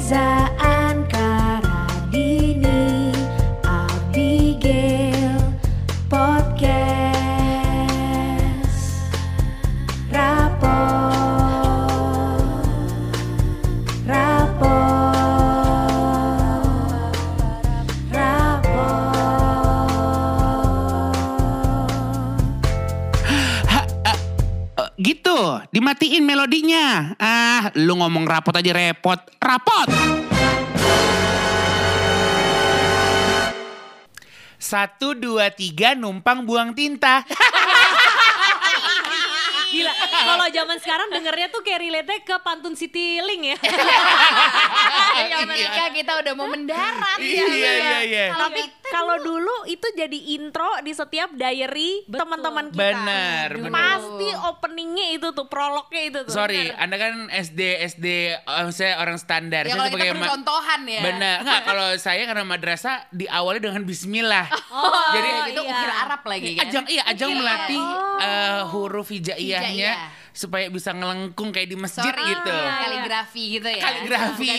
Reza rapot aja repot. Rapot! Satu, dua, tiga, numpang buang tinta. Gila, kalau zaman sekarang dengernya tuh kayak relate ke Pantun Citylink ya. ya ketika kita udah mau mendarat Iya, ya. iya, iya. Tapi kalau dulu itu jadi intro di setiap diary teman-teman kita. Bener, bener. Pasti openingnya itu tuh, prolognya itu tuh. Sorry, Anda kan SD, SD, eh, saya orang standar. Ya saya kalau kita ma- percontohan ya. Benar. Enggak, kalau saya karena madrasah diawali dengan bismillah. Oh, Jadi itu iya. ukir Arab lagi kan. Ajang iya, ajang Iya. melatih eh, huruf hijaiyahnya Hijaiyah. Supaya bisa ngelengkung kayak di masjid Sorry, gitu. Kaligrafi gitu ya. Kaligrafi. Bukan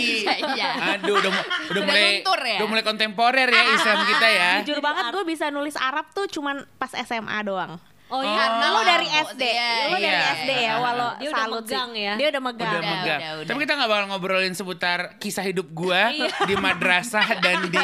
Iya. Aduh, udah udah Udah mulai luntur ya? udah mulai kontemporer ya Islam kita ya. Jujur banget gue bisa nulis Arab tuh cuman pas SMA doang. Oh iya. Karena Lo dari Oh, SD, iya, lo dari iya. SD ya, walau Dia udah salut megang sih. ya. Dia udah megang. Udah Udah, megang. udah, udah. Tapi kita gak bakal ngobrolin seputar kisah hidup gua di madrasah dan di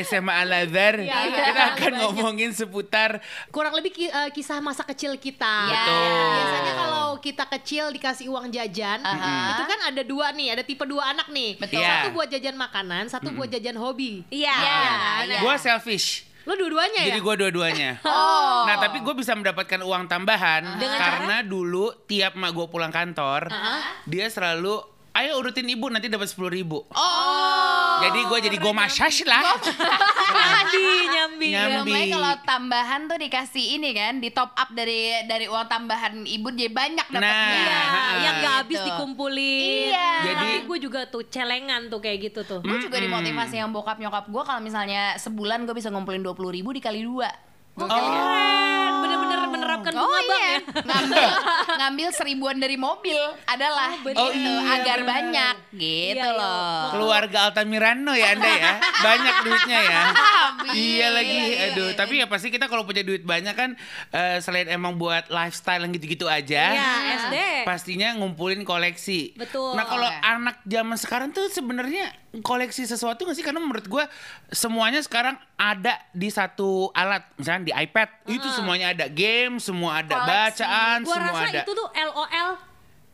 SMA Al Azhar. Iya, iya. Kita akan ngomongin seputar kurang lebih ki- eh, kisah masa kecil kita. Ya. Betul. Biasanya kalau kita kecil dikasih uang jajan, Aha. itu kan ada dua nih, ada tipe dua anak nih. Betul. Iya. Satu buat jajan makanan, satu buat jajan hobi. Iya. Iya. Gua selfish. Lo dua-duanya Jadi ya? gue dua-duanya. Oh. Nah tapi gue bisa mendapatkan uang tambahan karena dulu tiap mak gue pulang kantor, dia selalu ayo urutin ibu nanti dapat sepuluh ribu. Oh. Jadi gue jadi gue masyas lah. Nyambi, nyambi. Nyambi. Kalau tambahan tuh dikasih ini kan, di top up dari dari uang tambahan ibu jadi banyak dapatnya. Nah, Iya, yang gak habis Gitu. dikumpulin. Iya. Jadi- Tapi gue juga tuh celengan tuh kayak gitu tuh. Gue juga dimotivasi yang bokap nyokap gue kalau misalnya sebulan gue bisa ngumpulin dua puluh ribu dikali dua. Keren, bener-bener menerapkan Oh iya, ya. ngambil ngambil seribuan dari mobil adalah Oh, gitu, iya, agar bener. banyak gitu Iya, iya. loh. Keluarga Altamirano ya anda ya, banyak duitnya ya. Habis. Iya lagi, aduh. Tapi ya pasti kita kalau punya duit banyak kan, eh, selain emang buat lifestyle yang gitu-gitu aja. Iya, SD. pastinya ngumpulin koleksi. Betul. Nah kalau Oke. anak zaman sekarang tuh sebenarnya koleksi sesuatu nggak sih? Karena menurut gue semuanya sekarang ada di satu alat, misalnya di iPad itu semuanya ada game, semua ada Koleksi. bacaan, Gua semua rasa ada. itu tuh LOL.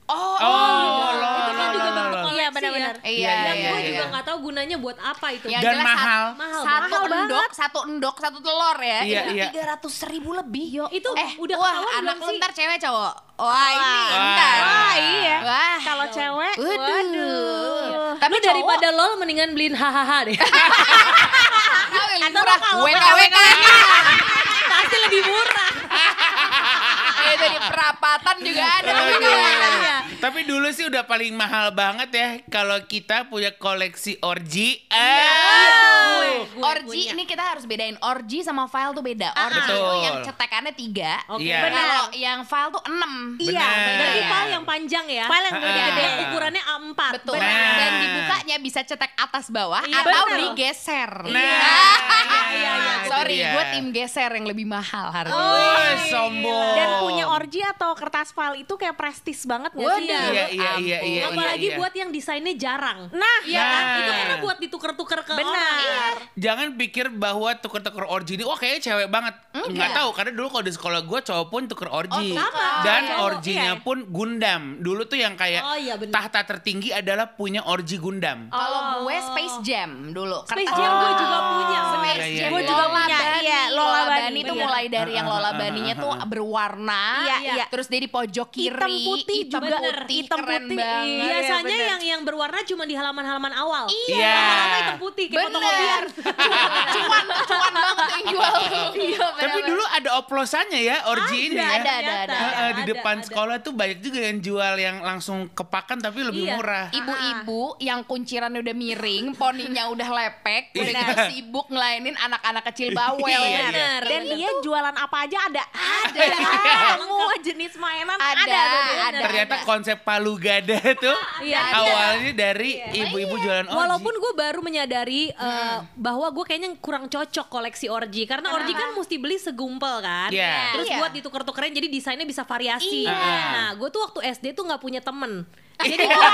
Oh, Oh, lo, itu kan lo, juga lo, bentuk lo. koleksi Iya, ya. benar-benar. Iya, Iya, Yang iya, gue iya. juga nggak tahu gunanya buat apa itu. Yang Dan mahal. Mahal satu mahal endok, banget. satu endok, satu telur ya. Iya, itu iya. tiga ratus ribu lebih. Yo, Itu eh, udah wah, anak lu ntar cewek cowok. Wah, ini Wah. ntar. Wah, iya. Wah. Kalau cewek, Waduh. waduh. Tapi Lu daripada lol mendingan beliin hahaha deh. Atau kalau WK, kalau- WK. Pasti lebih murah. Itu di perapatan juga ada. Oh, WK, iya, iya. Tapi dulu sih udah paling mahal banget ya kalau kita punya koleksi orgi. Aduh. Gue Orgi punya. ini kita harus bedain orgi sama file tuh beda. Orgi Betul. itu yang cetekannya tiga. Oke. Iya. Kalau yang file tuh enam. Iya, Benar. Berarti Iya. file yang panjang ya. File yang Ah. gede-gede. Gede ukurannya A4. Betul. Nah. Dan dibukanya bisa cetek atas bawah Iya, atau betul. digeser. Nah, iya, iya, iya. Sorry, gue tim geser yang lebih mahal harganya. Oh, sombong. Dan punya orgi atau kertas file itu kayak prestis banget gak sih? Iya, iya, iya, Ampun. iya, iya. Apalagi iya. buat yang desainnya jarang. Nah, Iya kan? Itu karena buat ditukar-tukar ke Benar. orang. Iya. Jangan pikir bahwa tuker-tuker orgi ini, wah kayaknya cewek banget. Enggak. Nggak tahu, karena dulu kalau di sekolah gue cowok pun tuker orgi. Oh, sama. Dan Cowok, orginya iya. pun Gundam. Dulu tuh yang kayak Oh, iya, bener. tahta tertinggi adalah punya orgi Gundam. Kalau gue Space Jam dulu. Space Jam gue juga punya. Space Iya, iya, Jam iya. Gue juga punya, iya, Lola Lola Bunny. Bunny itu Iya. mulai dari yang Lola Bunny-nya ah, tuh berwarna. Iya, iya. Terus dia di pojok kiri. Hitam putih hitam juga. putih, Hitam keren putih, banget. iya. Biasanya bener. yang yang berwarna cuma di halaman-halaman awal. Iya. Lama-lama hitam putih kayak fotokopian. Cuan, cuan banget yang jual. Iya, Tapi dulu ada oplosannya ya orgi ini ya. ada, ada, ada. Eh, eh, di Ada, depan ada. sekolah tuh banyak juga yang jual yang langsung kepakan tapi lebih Iya. murah. Ibu-ibu yang kuncirannya udah miring, poninya udah lepek, udah gitu sibuk ngelainin anak-anak kecil bawel. Iya, Bener. Dan dia jualan apa aja ada. Ada. Semua jenis mainan Ada, ada. ada. Ternyata konsep palu gada tuh Iya, Ada. awalnya dari ibu-ibu jualan orji. Walaupun gue baru menyadari eh, bahwa gue kayaknya kurang cocok koleksi orji karena orji kan mesti beli segumpel kan, Iya. terus Iya. buat ditukar-tukerin jadi desainnya bisa variasi. Iya. Nah, gue tuh waktu SD tuh nggak punya temen, jadi gue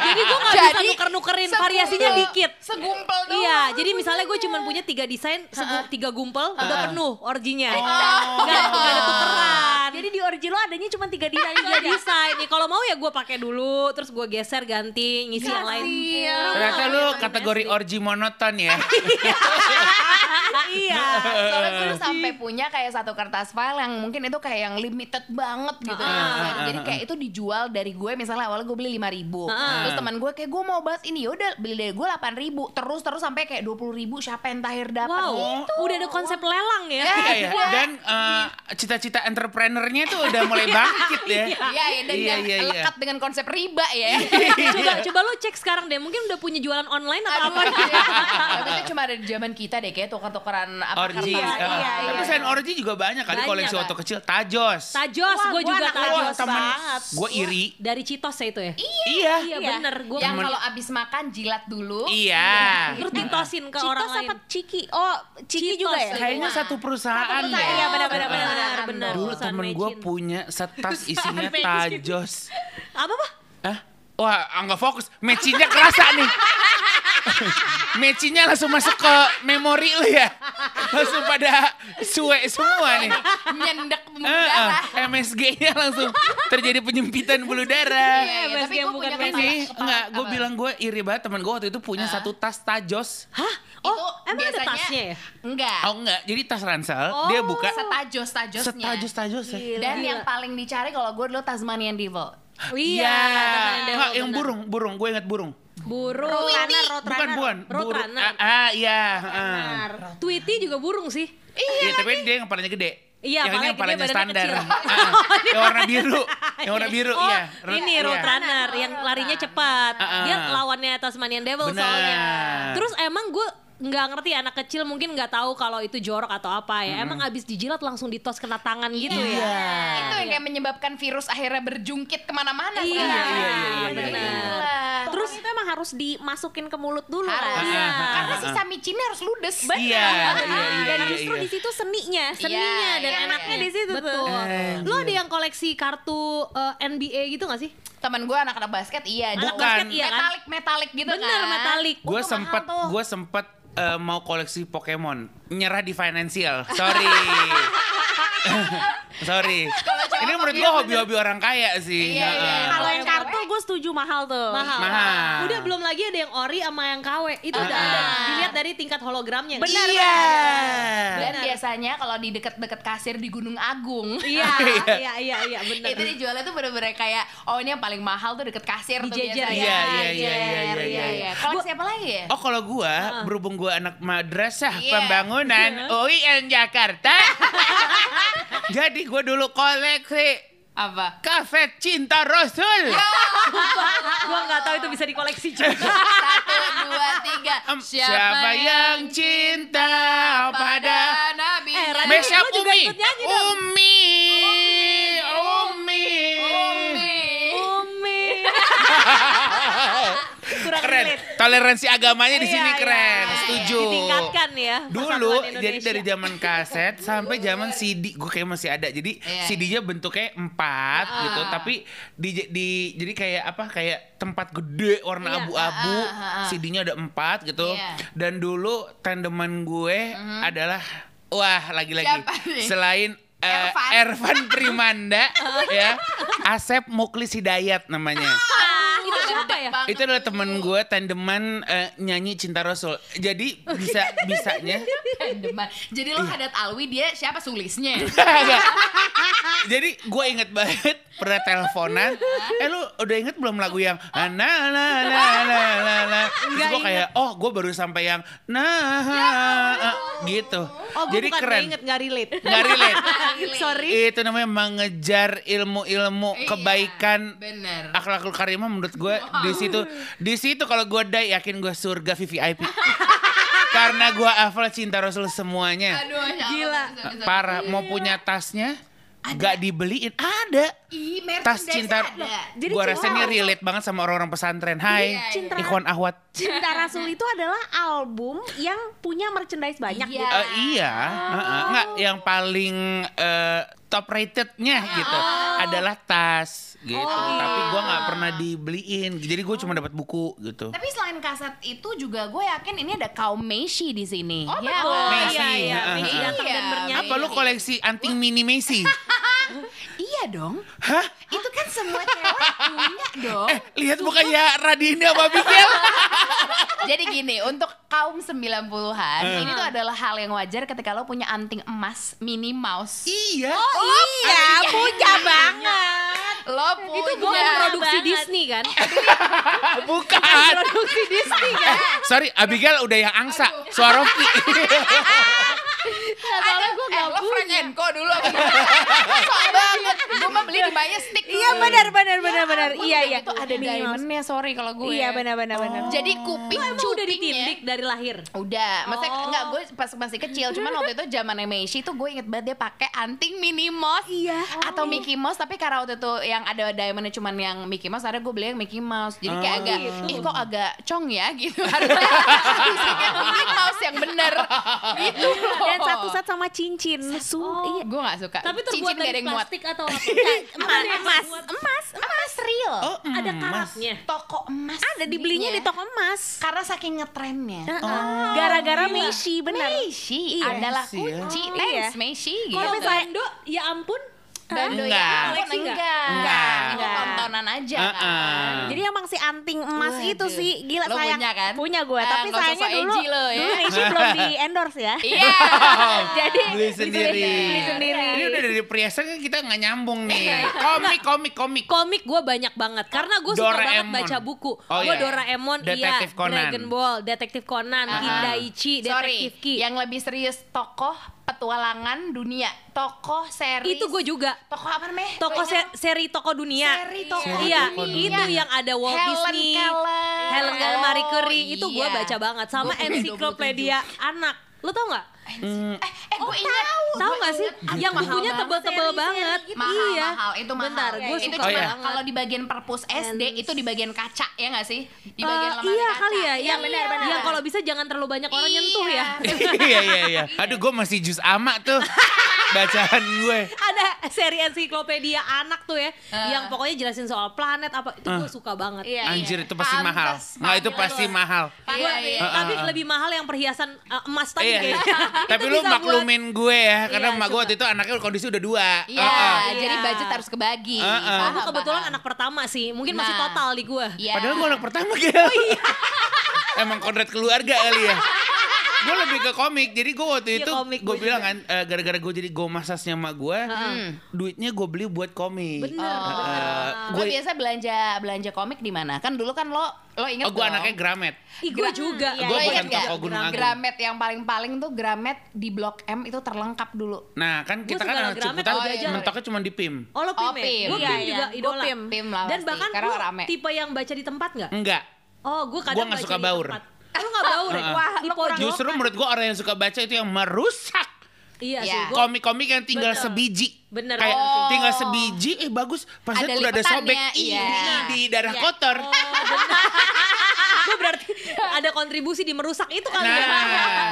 jadi gue nggak bisa nuker-nukerin variasinya dikit. Segumpel doang. Iya, jadi misalnya gue cuma punya tiga desain, segu- tiga gumpel, udah penuh orjinya. Oh. Nggak nggak ada tukeran. Jadi di orji lo adanya cuma tiga desain tiga aja. desain nih. Kalau mau ya gue pakai dulu, terus gue geser ganti, ngisi yang lain. Ternyata lu kategori orji monoton ya. iya. Soalnya gue sampai punya kayak satu kertas file yang mungkin itu kayak yang limited banget gitu. ya. Jadi kayak itu dijual dari gue misalnya awalnya gue beli lima ribu. Terus teman gue kayak gue mau bahas ini yaudah beli dari gue delapan ribu. Terus terus sampai kayak dua puluh ribu siapa yang terakhir dapat. Wow, udah ada konsep lelang ya. Iya ya. Dan eh, cita-cita entrepreneurnya tuh udah mulai bangkit ya. Iya, iya, dan Iya, iya, iya. lekat dengan konsep riba ya. coba coba lo cek sekarang deh, mungkin udah punya jualan online atau apa? iya. Tapi itu cuma ada di zaman kita deh kayak tukar-tukaran apa Orji. iya, Tapi iya. selain orji juga banyak kali koleksi Kak. waktu kecil. Tajos. Tajos, gue gua juga tajos banget. gue iri. Dari Citos ya itu ya? Iya. Iya bener, gue Yang kalau abis makan jilat dulu. Iya. terus ditosin ke Citos orang lain. apa Ciki? Oh, Ciki Citos juga ya? Kayaknya satu perusahaan Satu perusahaan, iya, benar, benar, benar, benar. Dulu temen gue punya setas isinya tajos. Apa apa? Hah? Wah, ah, nggak fokus. Mecinnya kerasa nih. Mecinnya langsung masuk ke memori lu ya. Langsung pada suwe semua nih. Nyendek pembuluh eh, darah. MSG-nya langsung terjadi penyempitan bulu darah. Iya, iya, MSG tapi yang gue bukan punya Ini enggak, gue bilang gue iri banget temen gue waktu itu punya satu tas tajos. Hah? Itu Oh, emang ada biasanya- tasnya ya? Enggak. Oh enggak, jadi tas ransel, Oh, dia buka Setajos tajosnya. setajos tajos ya. Dan Gila. yang paling dicari kalau gue dulu Tasmanian Devil. Oh, iya, Tasmanian Devil, yang bener. burung, burung, gue inget burung. Burung. Roadrunner, Bukan, Roadrunner. bukan. Road Burung. runner. Ah, ah, iya. ah. Tweety juga burung sih. Iya, tapi dia yang kepalanya gede. Iya, yang ini kepalanya standar. badannya Ah, yang warna biru. Yang warna biru, oh, iya. ini Iya. Roadrunner yang larinya cepat. Ah, ah. Dia lawannya Tasmanian Devil soalnya. Terus emang gue nggak ngerti anak kecil mungkin nggak tahu kalau itu jorok atau apa ya. Emang abis dijilat langsung ditos kena tangan gitu Iya. ya. Itu yang kayak menyebabkan virus akhirnya berjungkit ke mana-mana. Iya, sekarang. iya, iya, iya, benar. Gila. Terus itu emang harus dimasukin ke mulut dulu Harus. kan? Iya. Karena sisa micinnya harus ludes. Iya, iya, iya, Dan iya, justru iya. di situ seninya, seninya Iya, dan iya, enaknya iya. di situ Betul. tuh. Lo ada yang koleksi kartu eh, NBA gitu gak sih? Temen gue anak-anak basket iya. Anak Bukan. basket iya kan? Metalik metalik gitu Bener, kan. metalik. Gue sempet, gue sempet eh, mau koleksi Pokemon, nyerah di financial. Sorry. Sorry. Ini menurut gue hobi-hobi orang kaya sih. Iya, iya. Heeh. Kalau yang kartu gue setuju mahal tuh. Mahal. Mahal. Udah belum lagi ada yang ori sama yang KW. Itu udah Ah. ada dilihat dari tingkat hologramnya. Benar, Iya. Dan Benar. biasanya kalau di deket-deket kasir di Gunung Agung. Iya, iya, iya, iya, benar. itu dijualnya tuh bener-bener kayak oh ini yang paling mahal tuh deket kasir tuh biasanya. Iya, iya, iya, iya, iya, iya. Koleksi apa lagi ya? Oh kalau gua berhubung gua anak madrasah Iya. pembangunan UIN Jakarta. jadi gua dulu koleksi Apa? kafe cinta Rasul. Gua nggak tahu itu bisa dikoleksi juga. Satu, dua, tiga. Em, Siapa yang cinta pada Nabi? Eh, Mesya Umi? Umi. Umi. Keren. Toleransi agamanya di sini Iya, keren. iya. Setuju. Ditingkatkan ya. Dulu jadi dari zaman kaset sampai zaman CD, gue kayak masih ada. Jadi Iya. CD-nya bentuknya empat Ah. gitu, tapi di, di jadi kayak apa? Kayak tempat gede warna Iya, abu-abu. ah, ah. CD-nya ada empat gitu. Iya. Dan dulu tandeman gue adalah wah lagi-lagi selain eh, Ervan. Ervan Primanda ya, Asep Muklis Hidayat namanya. Itu siapa ya? Itu adalah temen gue tandeman eh, nyanyi Cinta Rasul. Jadi bisa bisanya Tandeman. Jadi lo hadat Alwi dia siapa sulisnya? Jadi gue inget banget pernah teleponan. Eh lu udah inget belum lagu yang na na na na na na. Terus gue kayak oh gue baru sampai yang nah ah, gitu. Oh, Jadi bukan keren. nggak inget, nggak relate. Nggak relate. Sorry. Itu namanya mengejar ilmu-ilmu Iya, kebaikan bener. akhlakul karimah menurut gue di situ di situ kalau gue die yakin gue surga VVIP karena gue hafal cinta Rasul semuanya Aduh, ya Gila. bisa, bisa. parah mau punya tasnya Gak dibeliin, ada. Ih, Tas cinta. ada. Jadi Gue cinta- rasanya relate banget sama orang-orang pesantren. Hai, Cinta- Ikhwan Ahwat. Cinta Rasul itu adalah album yang punya merchandise banyak Iya. gitu. Eh, iya, heeh. nggak yang paling eh, top ratednya gitu adalah tas gitu. Tapi gua nggak pernah dibeliin, jadi gue cuma dapat buku gitu. Tapi selain kaset itu juga gue yakin ini ada kaum Messi di sini. Oh, ya, betul. kan? Messi, iya, iya. Messi dan Iya, bernyanyi. Apa lu koleksi anting mini Messi? Iya dong. Hah? Itu kan semua cewek punya dong. Eh, lihat mukanya Radini sama Abigail. Jadi gini, untuk kaum 90-an, Eh. ini tuh adalah hal yang wajar ketika lo punya anting emas mini mouse. iya. Iya, punya banget. Lo punya. Itu bukan produksi banget. Disney kan? Bukan. produksi Disney kan? Sorry, Abigail udah yang angsa. Swarovski. Ada, eh, lo Frank Co dulu. Sok banget. Gue mah beli di Majestic. Iya benar benar benar benar. Gua Iya iya. gitu, Ada diamondnya, sorry kalau gue. Iya benar benar benar. Jadi kuping Emang udah cupingnya- ditindik dari lahir? Udah, maksudnya Oh. enggak gue pas masih kecil, cuman waktu itu zaman Messi tuh gue inget banget dia pakai anting Minnie Mouse Iya. atau Mickey Mouse, tapi karena waktu itu yang ada diamondnya cuman yang Mickey Mouse, ada gue beli yang Mickey Mouse. Jadi kayak Oh, agak, gitu. ih kok agak cong ya gitu. Harusnya Minnie Mouse yang bener gitu. Dan satu set sama cincin. Su iya. Gue gak suka. Tapi terbuat Cincin ada dari yang muat. plastik atau apa? Emas, emas, emas. Emas real. Oh, Ada emas. karatnya. Toko emas. Ada dibelinya di toko emas. Karena saking ngetrennya. Heeh. Gara-gara Messi benar. Messi Iya. adalah ya. kunci. Oh, Thanks iya. Messi. Kalau gitu. Bando, ya ampun. Bando Enggak. ya ampun, Koleksi nggak? enggak. Enggak. Itu tontonan aja Uh-uh. kan. Jadi emang si anting emas Waduh. itu sih gila Lo sayang punya kan? punya gue Ah, tapi sayangnya dulu lo ya. dulu Messi belum di endorse ya Iya. jadi beli sendiri. beli sendiri Ini udah dari perhiasan kan kita nggak nyambung nih. Komik, komik, komik. Komik gue banyak banget karena gue suka banget baca buku. Oh, gue iya. Doraemon, Detektif iya, Conan. Dragon Ball, Detektif Conan, Ah. Kindaichi, Sorry, Detektif Ki. yang lebih serius tokoh petualangan dunia, tokoh seri. Itu gue juga. Tokoh apa namanya? Toko Lo ingat? se- seri toko dunia. Seri toko iya, dunia. itu yang ada Walt Helen Disney, Keller. Helen Keller, Marie Curie, Oh, itu gue iya. baca banget sama ensiklopedia anak. Lo tau nggak? Eh, eh gue ingat. Tahu Gua nggak sih? Yang bukunya banget tebel-tebel banget. gitu. Mahal, Iya. mahal. Itu mahal. Bentar, gue itu suka cuma banget. kalau di bagian perpus SD itu di bagian kaca ya nggak sih? Di bagian Eh, lemari iya kaca. kali ya, Iya, yang benar-benar. yang kalau bisa jangan terlalu banyak orang Iya. nyentuh ya. iya, iya, iya. Aduh, gue masih jus ama tuh. Bacaan gue. ada seri ensiklopedia anak tuh ya, Ah. yang pokoknya jelasin soal planet apa itu gue suka banget. Iya, Anjir, iya. itu pasti Pantes, mahal. Nggak, itu pasti mahal. Iya, iya. Tapi lebih mahal yang perhiasan uh, emas tadi Iya, kayaknya. Tapi lu bisa buat- maklumin gue ya, karena Iya, emak gue waktu itu anaknya kondisi udah dua. Iya, Heeh. jadi Iya. budget harus kebagi. Oh, Paham, gue kebetulan paham. anak pertama sih, mungkin masih Nah. total di gue. Iya. Padahal gue anak pertama gitu. Emang kodrat keluarga kali ya. gue lebih ke komik, jadi gue waktu Iya, itu komik gue gua bilang kan, eh, gara-gara gue jadi go masasnya emak gue, duitnya gue beli buat komik. Bener. Eh, Gue gue, biasa belanja belanja komik di mana? Kan dulu kan lo lo inget oh gue anaknya Gramet. Ih, gue juga. Lo Gua Iya, bukan gak? toko Gunung Agung. Gramet yang paling-paling tuh Gramet di Blok M itu terlengkap dulu. Nah kan Gua kita kan anak Ciputat, oh, iya. mentoknya cuma di PIM. Oh lo Oh, Pim ya? Pim. Gue Iya, Pim iya. juga idola. Pim. Pim lah Dan pasti, bahkan gue tipe yang baca di tempat gak? Enggak. Oh gue kadang Gua nggak baca suka di baur. Lu gak baur ya? Heeh. Wah, di pojok. Justru menurut gue orang yang suka baca itu yang merusak. Iya sih, Iya. gua Komik-komik yang tinggal Betul. sebiji. Bener. Kayak Oh. tinggal sebiji, eh bagus. Pas Ada udah ada sobek iya. ini di darah kotor. gue berarti ada kontribusi di merusak itu kali ya. Nah.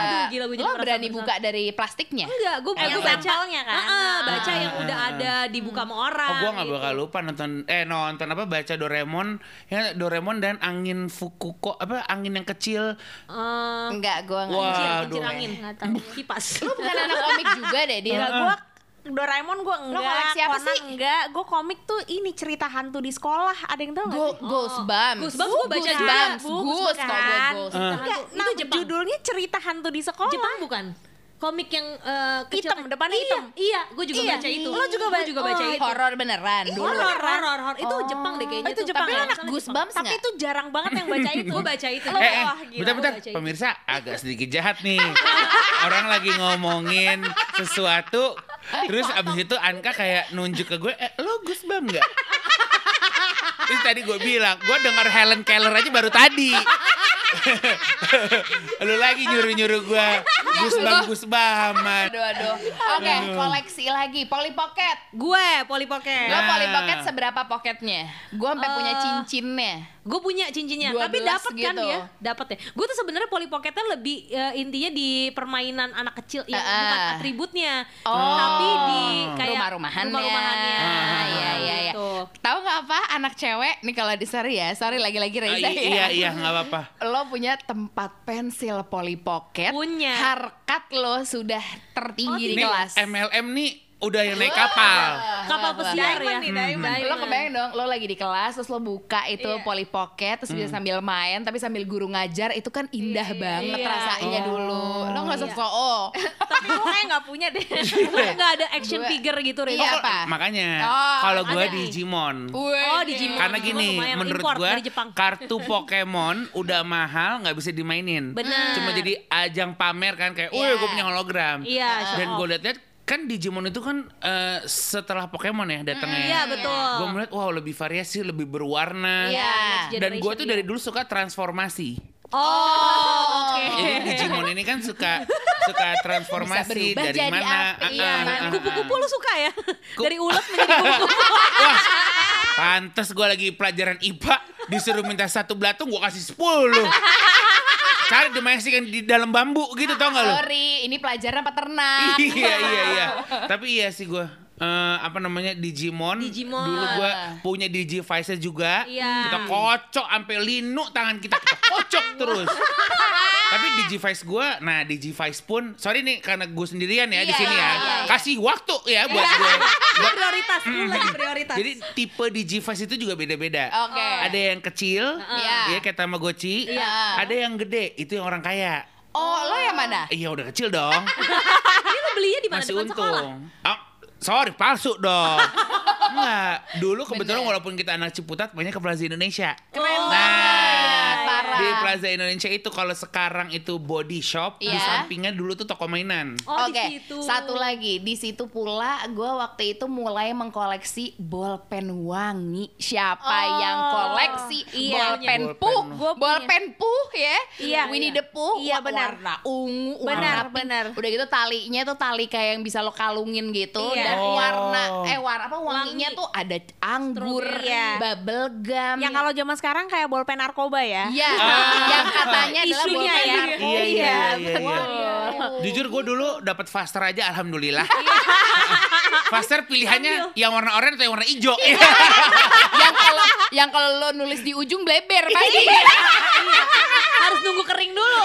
Aduh, gila gue jadi Lo berani bersalah. buka dari plastiknya? Enggak, gue Eh, gue baca kan? Heeh, baca yang Ah. udah ada dibuka sama orang. Oh, gue gak gitu. bakal lupa nonton eh nonton apa baca Doraemon ya Doraemon dan angin Fukuko apa angin yang kecil. Eh, Enggak, gue kincir, kincir Aduh. angin, nggak tahu. Kipas. Lo bukan anak komik juga deh, dia. Enggak, gua Doraemon gue enggak, koleksi apa Conan sih? enggak, gue komik tuh ini cerita hantu di sekolah, ada yang tahu nggak Go, sih? Goosebumps. Goosebumps gua baca juga. Kalau gue kan. Goose. Enggak, Itu nama Jepang. judulnya cerita hantu di sekolah. Jepang bukan? Komik yang eh, kecil Hitam, depannya iya, hitam. Iya, gue juga Iya. baca itu. Lo juga ba- juga baca oh, itu. Horor beneran dulu. Horor, horor, horor. Itu Oh. Jepang deh kayaknya. Oh, itu. Jepang Tapi ya? lo anak Soalnya Goosebumps Tapi itu jarang banget yang baca itu. Gue baca itu. Oh, Eh, eh, wah, gila. bentar, bentar, itu. pemirsa agak sedikit jahat nih. Orang lagi ngomongin sesuatu, terus abis itu Anka kayak nunjuk ke gue, eh lo Gusbam nggak? Terus tadi gue bilang, gue denger Helen Keller aja baru tadi. Lu lagi nyuruh-nyuruh gue Gusbam Gusbaman. Aduh, aduh. Oke, koleksi lagi. Polly Pocket. Gue Polly Pocket. Lo Nah. Polly Pocket seberapa pocketnya? Gue sampai punya Eh, cincinnya. Gue punya cincinnya, 12 tapi dapat kan gitu. ya, dapat ya. Gue tuh sebenarnya Polly Pocketnya lebih eh, intinya di permainan anak kecil, yang Ah. bukan atributnya, Oh. tapi di kayak Rumah-rumahannya. rumah-rumahannya. Ah, iya, iya, iya. Gitu. Tahu nggak apa anak cewek nih kalau di sorry ya, sorry lagi-lagi Reza i- ya. iya iya nggak apa-apa. Lo punya tempat pensil Polly Pocket. Punya. Harkat lo sudah tertinggi di Nih kelas. MLM nih udah yang naik kapal. Kapal pesiar ya. Diamond nih, diamond. Lo kebayang dong, lo lagi di kelas terus lo buka itu Iya. Polly Pocket terus bisa sambil main tapi sambil guru ngajar itu kan indah banget Iya. rasanya Oh. dulu. Lo nggak usah Iya. so Tapi gue kayak nggak punya deh. Nggak ada action Gua- figure gitu, Reza. Iya, apa? Makanya Oh, kalau gue ada. Digimon. Oh, Digimon. Karena gini, menurut gue kartu Pokemon udah mahal nggak bisa dimainin. Benar. Cuma jadi ajang pamer kan kayak, wih Iya. gue punya hologram. Iya, Dan gue liat-liat kan Digimon itu kan eh, setelah Pokemon ya datangnya. Iya, betul. Gue melihat wow lebih variasi, lebih berwarna. Iya. Dan gue tuh dari dulu suka transformasi. Oh, oke. Jadi Digimon ini kan suka suka transformasi dari jadi mana? apa? Ah, Iya, ah, ah. Kupu-kupu lu suka ya? Dari ulet menjadi kupu-kupu. Wah, pantes gue lagi pelajaran IPA disuruh minta satu belatung gue kasih 10 Cari domestik yang di dalam bambu gitu tau gak lo? Sorry, ini pelajaran peternak. iya iya iya. Tapi iya sih gue eh, apa namanya Digimon. Digimon. Dulu gue punya Digivice juga. Iya. Kita kocok sampai linu tangan kita kita kocok terus. Tapi Digivice gue, nah Digivice pun, sorry nih karena gue sendirian ya di Iya, sini ya, iya, iya. kasih waktu ya buat gue. Prioritas, lu lagi prioritas. Jadi tipe Digivice itu juga beda-beda. Oke. Ada yang kecil, Iya. ya kayak Tamagotchi. Iya. Ada yang gede, itu yang orang kaya. Oh, lo yang mana? Iya udah kecil dong. Ini lu belinya di mana? Masih Depan sekolah? untung. Sorry, palsu dong. Enggak, dulu kebetulan Bener. walaupun kita anak Ciputat banyak ke Plaza Indonesia. Keren Nah, Parah. di Plaza Indonesia itu kalau sekarang itu body shop, di Iya. sampingnya dulu tuh toko mainan. Oh, Oke, situ. satu lagi di situ pula gue waktu itu mulai mengkoleksi bolpen wangi. Siapa Oh, yang koleksi iya. bolpen Bolpen. puh? Bolpen puh ya? Iya, Winnie iya. the Pooh. Iya, benar. Warna ungu, Benar, warna benar. Udah gitu talinya tuh tali kayak yang bisa lo kalungin gitu Iya. dan Oh. warna eh warna apa wanginya Wangi. tuh ada anggur. Iya. bubble gum. Yang kalau zaman sekarang kayak bolpen narkoba ya. Iya, Ah. Yang katanya adalah Isunya ya. Iya, iya, iya, iya, iya. betul. Jujur gue dulu dapat Faster aja alhamdulillah. Faster pilihannya yang warna oranye atau yang warna hijau. yang kalau yang kalau lo nulis di ujung bleber pasti. Harus nunggu kering dulu.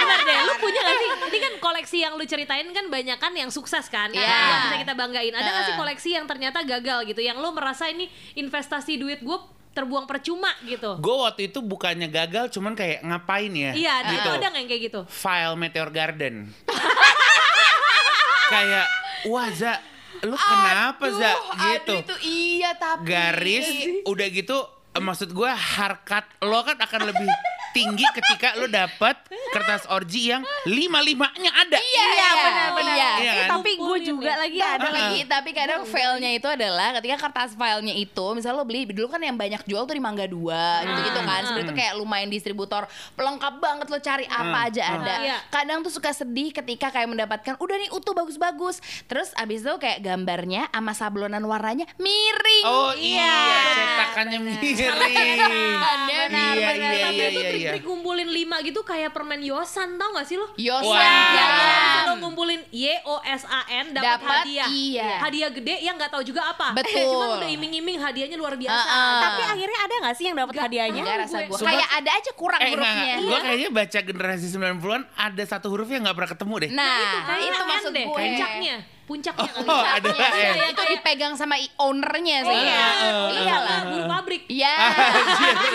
Benar deh, lu punya gak sih? Ini kan koleksi yang lu ceritain kan banyak kan yang sukses kan? Iya. Yang bisa kita banggain. Ada gak sih koleksi yang ternyata gagal gitu? Yang lu merasa ini investasi duit gue terbuang percuma gitu? gue waktu itu bukannya gagal, cuman kayak ngapain ya? Iya, gitu. ada nggak yang kayak gitu? File Meteor Garden. kayak, wah Za, lu kenapa Za? Gitu. aduh, itu iya tapi Garis, udah gitu, maksud gue harkat lo kan akan lebih tinggi ketika lo dapet kertas orji yang lima-limanya ada. Iya, Iya benar-benar. Iya. Iya Eh, kan? tapi gue juga lagi Ada ada lagi. lagi, tapi kadang failnya itu adalah ketika kertas filenya itu, misalnya lo beli dulu kan yang banyak jual tuh di Mangga Dua, gitu-gitu kan. Sebenarnya tuh kayak lumayan distributor pelengkap banget lo cari apa aja ada. Iya. Kadang tuh suka sedih ketika kayak mendapatkan udah nih utuh bagus-bagus, terus abis itu kayak gambarnya sama sablonan warnanya miring. Oh iya, cetakannya miring. Benar, Iya, Tapi iya, iya, iya. Trik-trik ngumpulin lima gitu kayak permen yosan tau gak sih lo? Yosan. Wah. Ya, lo ngumpulin Y O S A N dapat hadiah. iya. Hadiah gede yang nggak tahu juga apa. Betul. Cuma udah iming-iming hadiahnya luar biasa. Heeh. Tapi akhirnya ada gak sih yang dapat hadiahnya? Enggak rasa gue. Kayak ada aja kurang Eh, hurufnya. gue kayaknya baca generasi 90-an ada satu huruf yang gak pernah ketemu deh. Nah, Kayaknya itu N maksud deh, gue. puncaknya. Puncaknya kali. Oh, ya. ada Iya, iya, itu kayak- dipegang sama ownernya sih. Iya, Iya lah. Pabrik. Iya.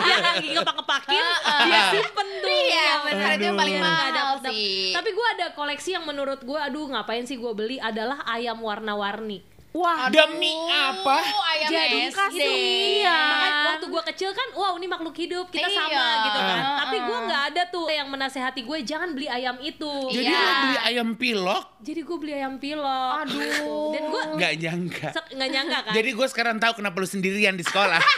Dia gigi ngepak-ngepakin, dia simpen tuh. Iya, benar itu yang paling Aduh. Nggak mahal sih. Tapi gue ada koleksi yang menurut gue, aduh ngapain sih gue beli adalah ayam warna-warni. Wah, Demi apa? Ayam Jadi SD. Makanya waktu gue kecil kan, wow ini makhluk hidup, kita Iya. sama gitu kan. Heeh. Tapi gue nggak ada tuh yang menasehati gue jangan beli ayam itu. Jadi Iya. lo beli ayam pilok? Jadi gue beli ayam pilok. Aduh. Dan gue Gak nyangka. nggak nyangka kan. Jadi gue sekarang tahu kenapa lu sendirian di sekolah.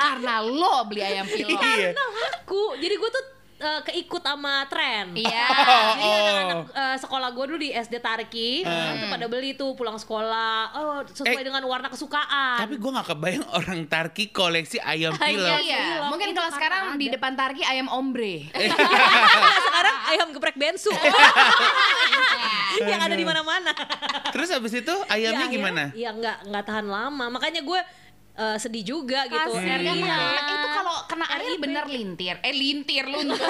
karena lo beli ayam pilok. Iya. Karena laku. Jadi gue tuh eh, keikut sama tren. Iya. Jadi anak-anak eh, sekolah gue dulu di SD Tarki itu pada beli tuh pulang sekolah. Oh sesuai Eh, dengan warna kesukaan. Tapi gue gak kebayang orang Tarki koleksi ayam pilok. Iya, mungkin kalau sekarang di depan Tarki ayam ombre. Nah, sekarang ayam geprek bensu. yang ada di mana-mana. Terus habis itu ayamnya Ya, gimana? Ya nggak nggak tahan lama. Makanya gue eh, sedih juga gitu. Kasian. RI Iya, itu kalau kena air bener lintir. Eh lintir luntur.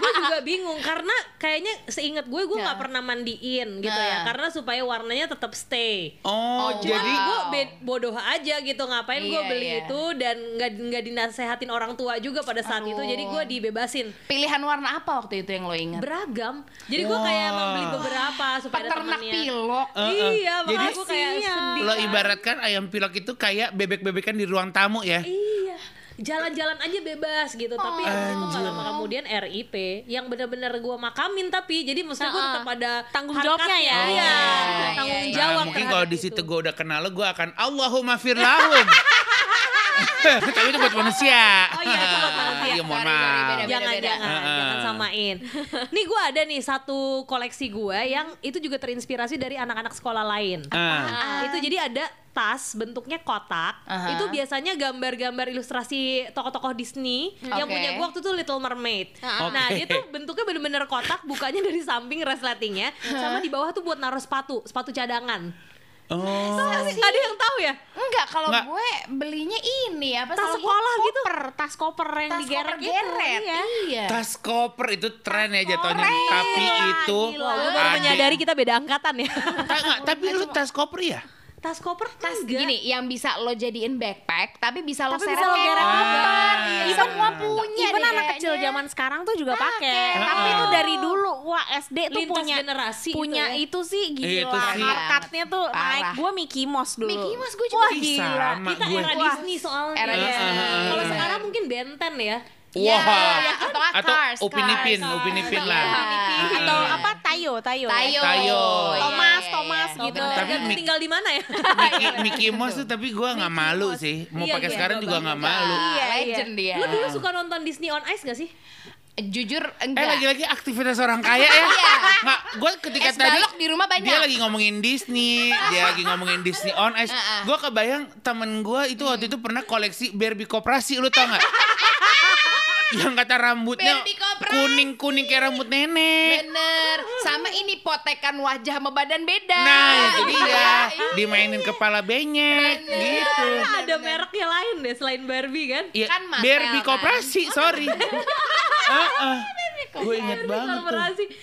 gue juga bingung karena kayaknya seingat gue gue Ya. nggak pernah mandiin gitu ya Nah. karena supaya warnanya tetap stay. Oh, Oh, jadi wow. gue bodoh aja gitu ngapain gue Iya, beli iya. itu dan nggak nggak dinasehatin orang tua juga pada saat itu jadi gue dibebasin Pilihan warna apa waktu itu yang lo ingat? beragam jadi gue kayak emang beli beberapa supaya Peternak temannya pilok. Eh. iya Jadi gue kayak sedih lo kan. ibaratkan ayam pilok itu kayak bebek-bebekan di ruang tamu ya? iya jalan-jalan aja bebas gitu tapi habis itu nggak lama kemudian RIP yang benar-benar gue makamin tapi jadi maksud gue tetap ada Tanggung jawabnya ya. iya Iya, tanggung iya, iya. jawab Nah, mungkin kalau di itu. situ gue udah kenal lo, gue akan Allahumma firlahum. Tapi itu buat manusia. Oh iya, itu buat manusia. Iya, mohon maaf. jangan jangan jangan samain. nih gue ada nih satu koleksi gue yang itu juga terinspirasi dari anak-anak sekolah lain. Ah. Ah, itu jadi ada tas bentuknya kotak. Aha. Itu biasanya gambar-gambar ilustrasi tokoh-tokoh Disney yang Oke. punya gue waktu itu Little Mermaid. Nah Oke. dia tuh bentuknya bener-bener kotak, bukanya dari samping resletingnya, sama di bawah tuh buat naruh sepatu, sepatu cadangan. Oh. Ada yang tahu ya? Enggak, kalau gue belinya ini apa Tas sekolah gua gitu. Tas koper yang tas digeret koper gitu. geret. Iya. Iya. Tas koper itu tren ya jatuhnya. Tapi itu gila. Wah, gue baru ada- menyadari kita beda angkatan ya. Ta- nggak, tapi lu tas koper ya? Tas koper Tas enggak. gini yang bisa lo jadiin backpack tapi bisa lo Tapi seret bisa lo geret koper. juga. Iya, semua punya Even deh anak kecil zaman sekarang tuh juga pakai. Tapi itu dari dulu. Wah SD tuh Lintas punya generasi gitu punya ya. itu sih Iya, itu gila. sih. Harkatnya tuh Parah. naik. Gue Mickey Mouse dulu. Mickey Mouse gue juga Wah gila. sama Kita gue. era. Disney soalnya. Era Iya. Disney. Kalau sekarang mungkin Benten ya. Iya, Wah. atau nggak Atau Cars, Upin Ipin, Cars. Upin Ipin Iya. lah. Atau apa Tayo, Tayo. Tayo. Tayo. Iya, Thomas, iya, Thomas iya. gitu. Tapi Mik- tinggal di mana ya. Mickey, Mickey Mouse tuh tapi gue nggak malu sih. Mau Iya, pakai iya, sekarang juga nggak malu. Iya, Iya, legend dia. Lu dulu suka nonton Disney on Ice gak sih? Jujur Eh enggak. lagi-lagi aktivitas orang kaya ya. Iya. Gue ketika Es tadi balok di rumah banyak. dia lagi ngomongin Disney, dia lagi ngomongin Disney on Ice. Heeh. Gue kebayang temen gue itu waktu itu pernah koleksi Barbie koperasi, lu tau nggak? Yang kata rambutnya kuning-kuning kayak rambut nenek. Bener. Sama ini potekan wajah sama badan beda. Nah itu dia, Iya. dimainin kepala benyek gitu. ada mereknya lain deh selain Barbie kan? Ya, Kan Barbie kan? koperasi, sorry. Heeh. Gue inget banget tuh.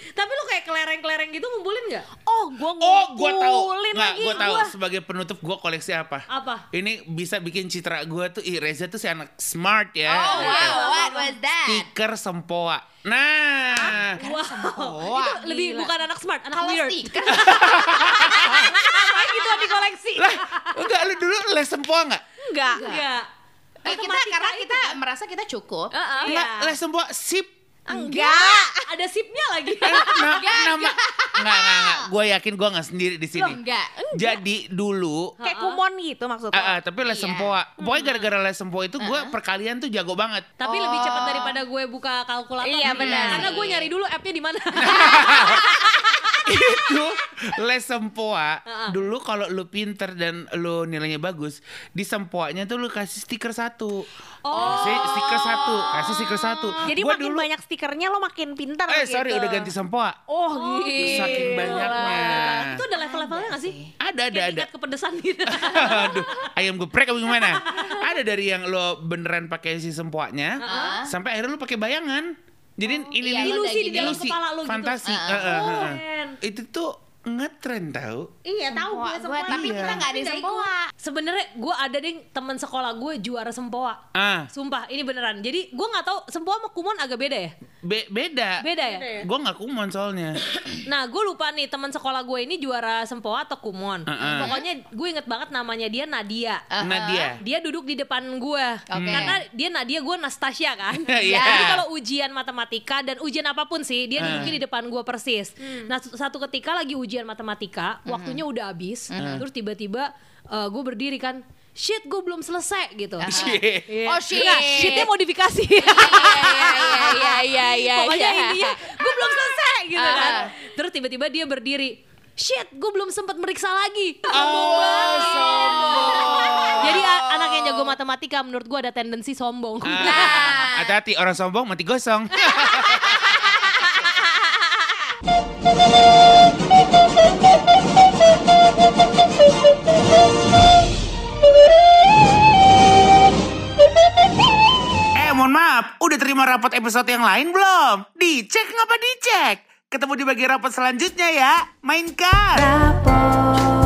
Tapi lu kayak kelereng-kelereng gitu ngumpulin gak? Oh, gue Oh, gue tahu. ngumpulin Nggak, lagi. gue tahu. Wah. Sebagai penutup, gue koleksi apa? Apa? Ini bisa bikin citra gue tuh, ih Reza tuh si anak smart ya. Oh Gitu. wow, what was that? Stiker sempoa. Nah, Wow. itu lebih bukan anak smart, anak Kalau weird. stiker Ngapain gitu di koleksi? lah, enggak lu dulu les sempoa nggak? Enggak. Enggak. Eh, kita karena itu kita merasa kita cukup. Heeh. Nggak, les sempoa sip. Enggak. Ada sipnya lagi. Nah, nama nggak nggak nggak. Gue yakin gue nggak sendiri di Loh, sini. enggak. Jadi dulu Kayak kumon gitu maksudnya. Ah, ah, tapi les Iya. sempoa. Pokoknya gara-gara les sempoa itu gue perkalian tuh jago banget. Tapi lebih cepat daripada gue buka kalkulator. Iya, benar. Karena gue nyari dulu app-nya di mana. itu les sempoa dulu kalau lu pinter dan lu nilainya bagus di sempoanya tuh lu kasih stiker satu kasih stiker satu kasih stiker satu Jadi Gua makin dulu banyak stikernya lo makin pintar eh gitu. sorry udah ganti sempoa Oh, gitu. saking banyaknya itu ada level-levelnya gak sih? ada ada Kayak ada tingkat kepedesan gitu. Aduh, ayam geprek apa gimana? Ada dari yang lo beneran pakai si sempoanya, sampai akhirnya lo pakai bayangan. Jadi ini iya, Ilusi di dalam ilusi, kepala lo gitu. fantasi. Ah. Heeh, Oh, heeh. keren. Itu tuh ngetren tau. Iya tahu gue Sempoa, tapi Iya. kita nggak ada Nggak sempoa. Sebenarnya gue ada deh teman sekolah gue juara sempoa. Ah, Sumpah ini beneran. Jadi gue nggak tahu sempoa sama kumon agak beda ya? be- beda. Beda ya? Gue gak kumon soalnya. Nah gue lupa nih teman sekolah gue ini juara sempoa atau kumon. Uh-uh. Pokoknya gue inget banget namanya dia Nadia. Nadia. Dia duduk di depan gue. Oke. Karena dia Nadia gue Nastasia kan. Iya. Jadi kalau ujian matematika dan ujian apa pun sih dia Uh. duduknya di depan gue persis. Nah su- satu ketika lagi ujian matematika waktunya udah habis. Terus tiba-tiba gue berdiri kan. shit gue belum selesai gitu. Shit. Iya. Oh, shit. Enggak, shitnya modifikasi. Iya iya iya iya iya. Pokoknya intinya gue belum selesai gitu kan. Ah. Terus tiba-tiba dia berdiri. Shit, gue belum sempat meriksa lagi. Oh, sombong. Jadi a- anak yang jago matematika menurut gue ada tendensi sombong. Ah, Hati-hati orang sombong mati gosong. eh mohon maaf, udah terima rapat episode yang lain belum? Dicek ngapa dicek? Ketemu di bagian rapat selanjutnya ya. Mainkan. Rapot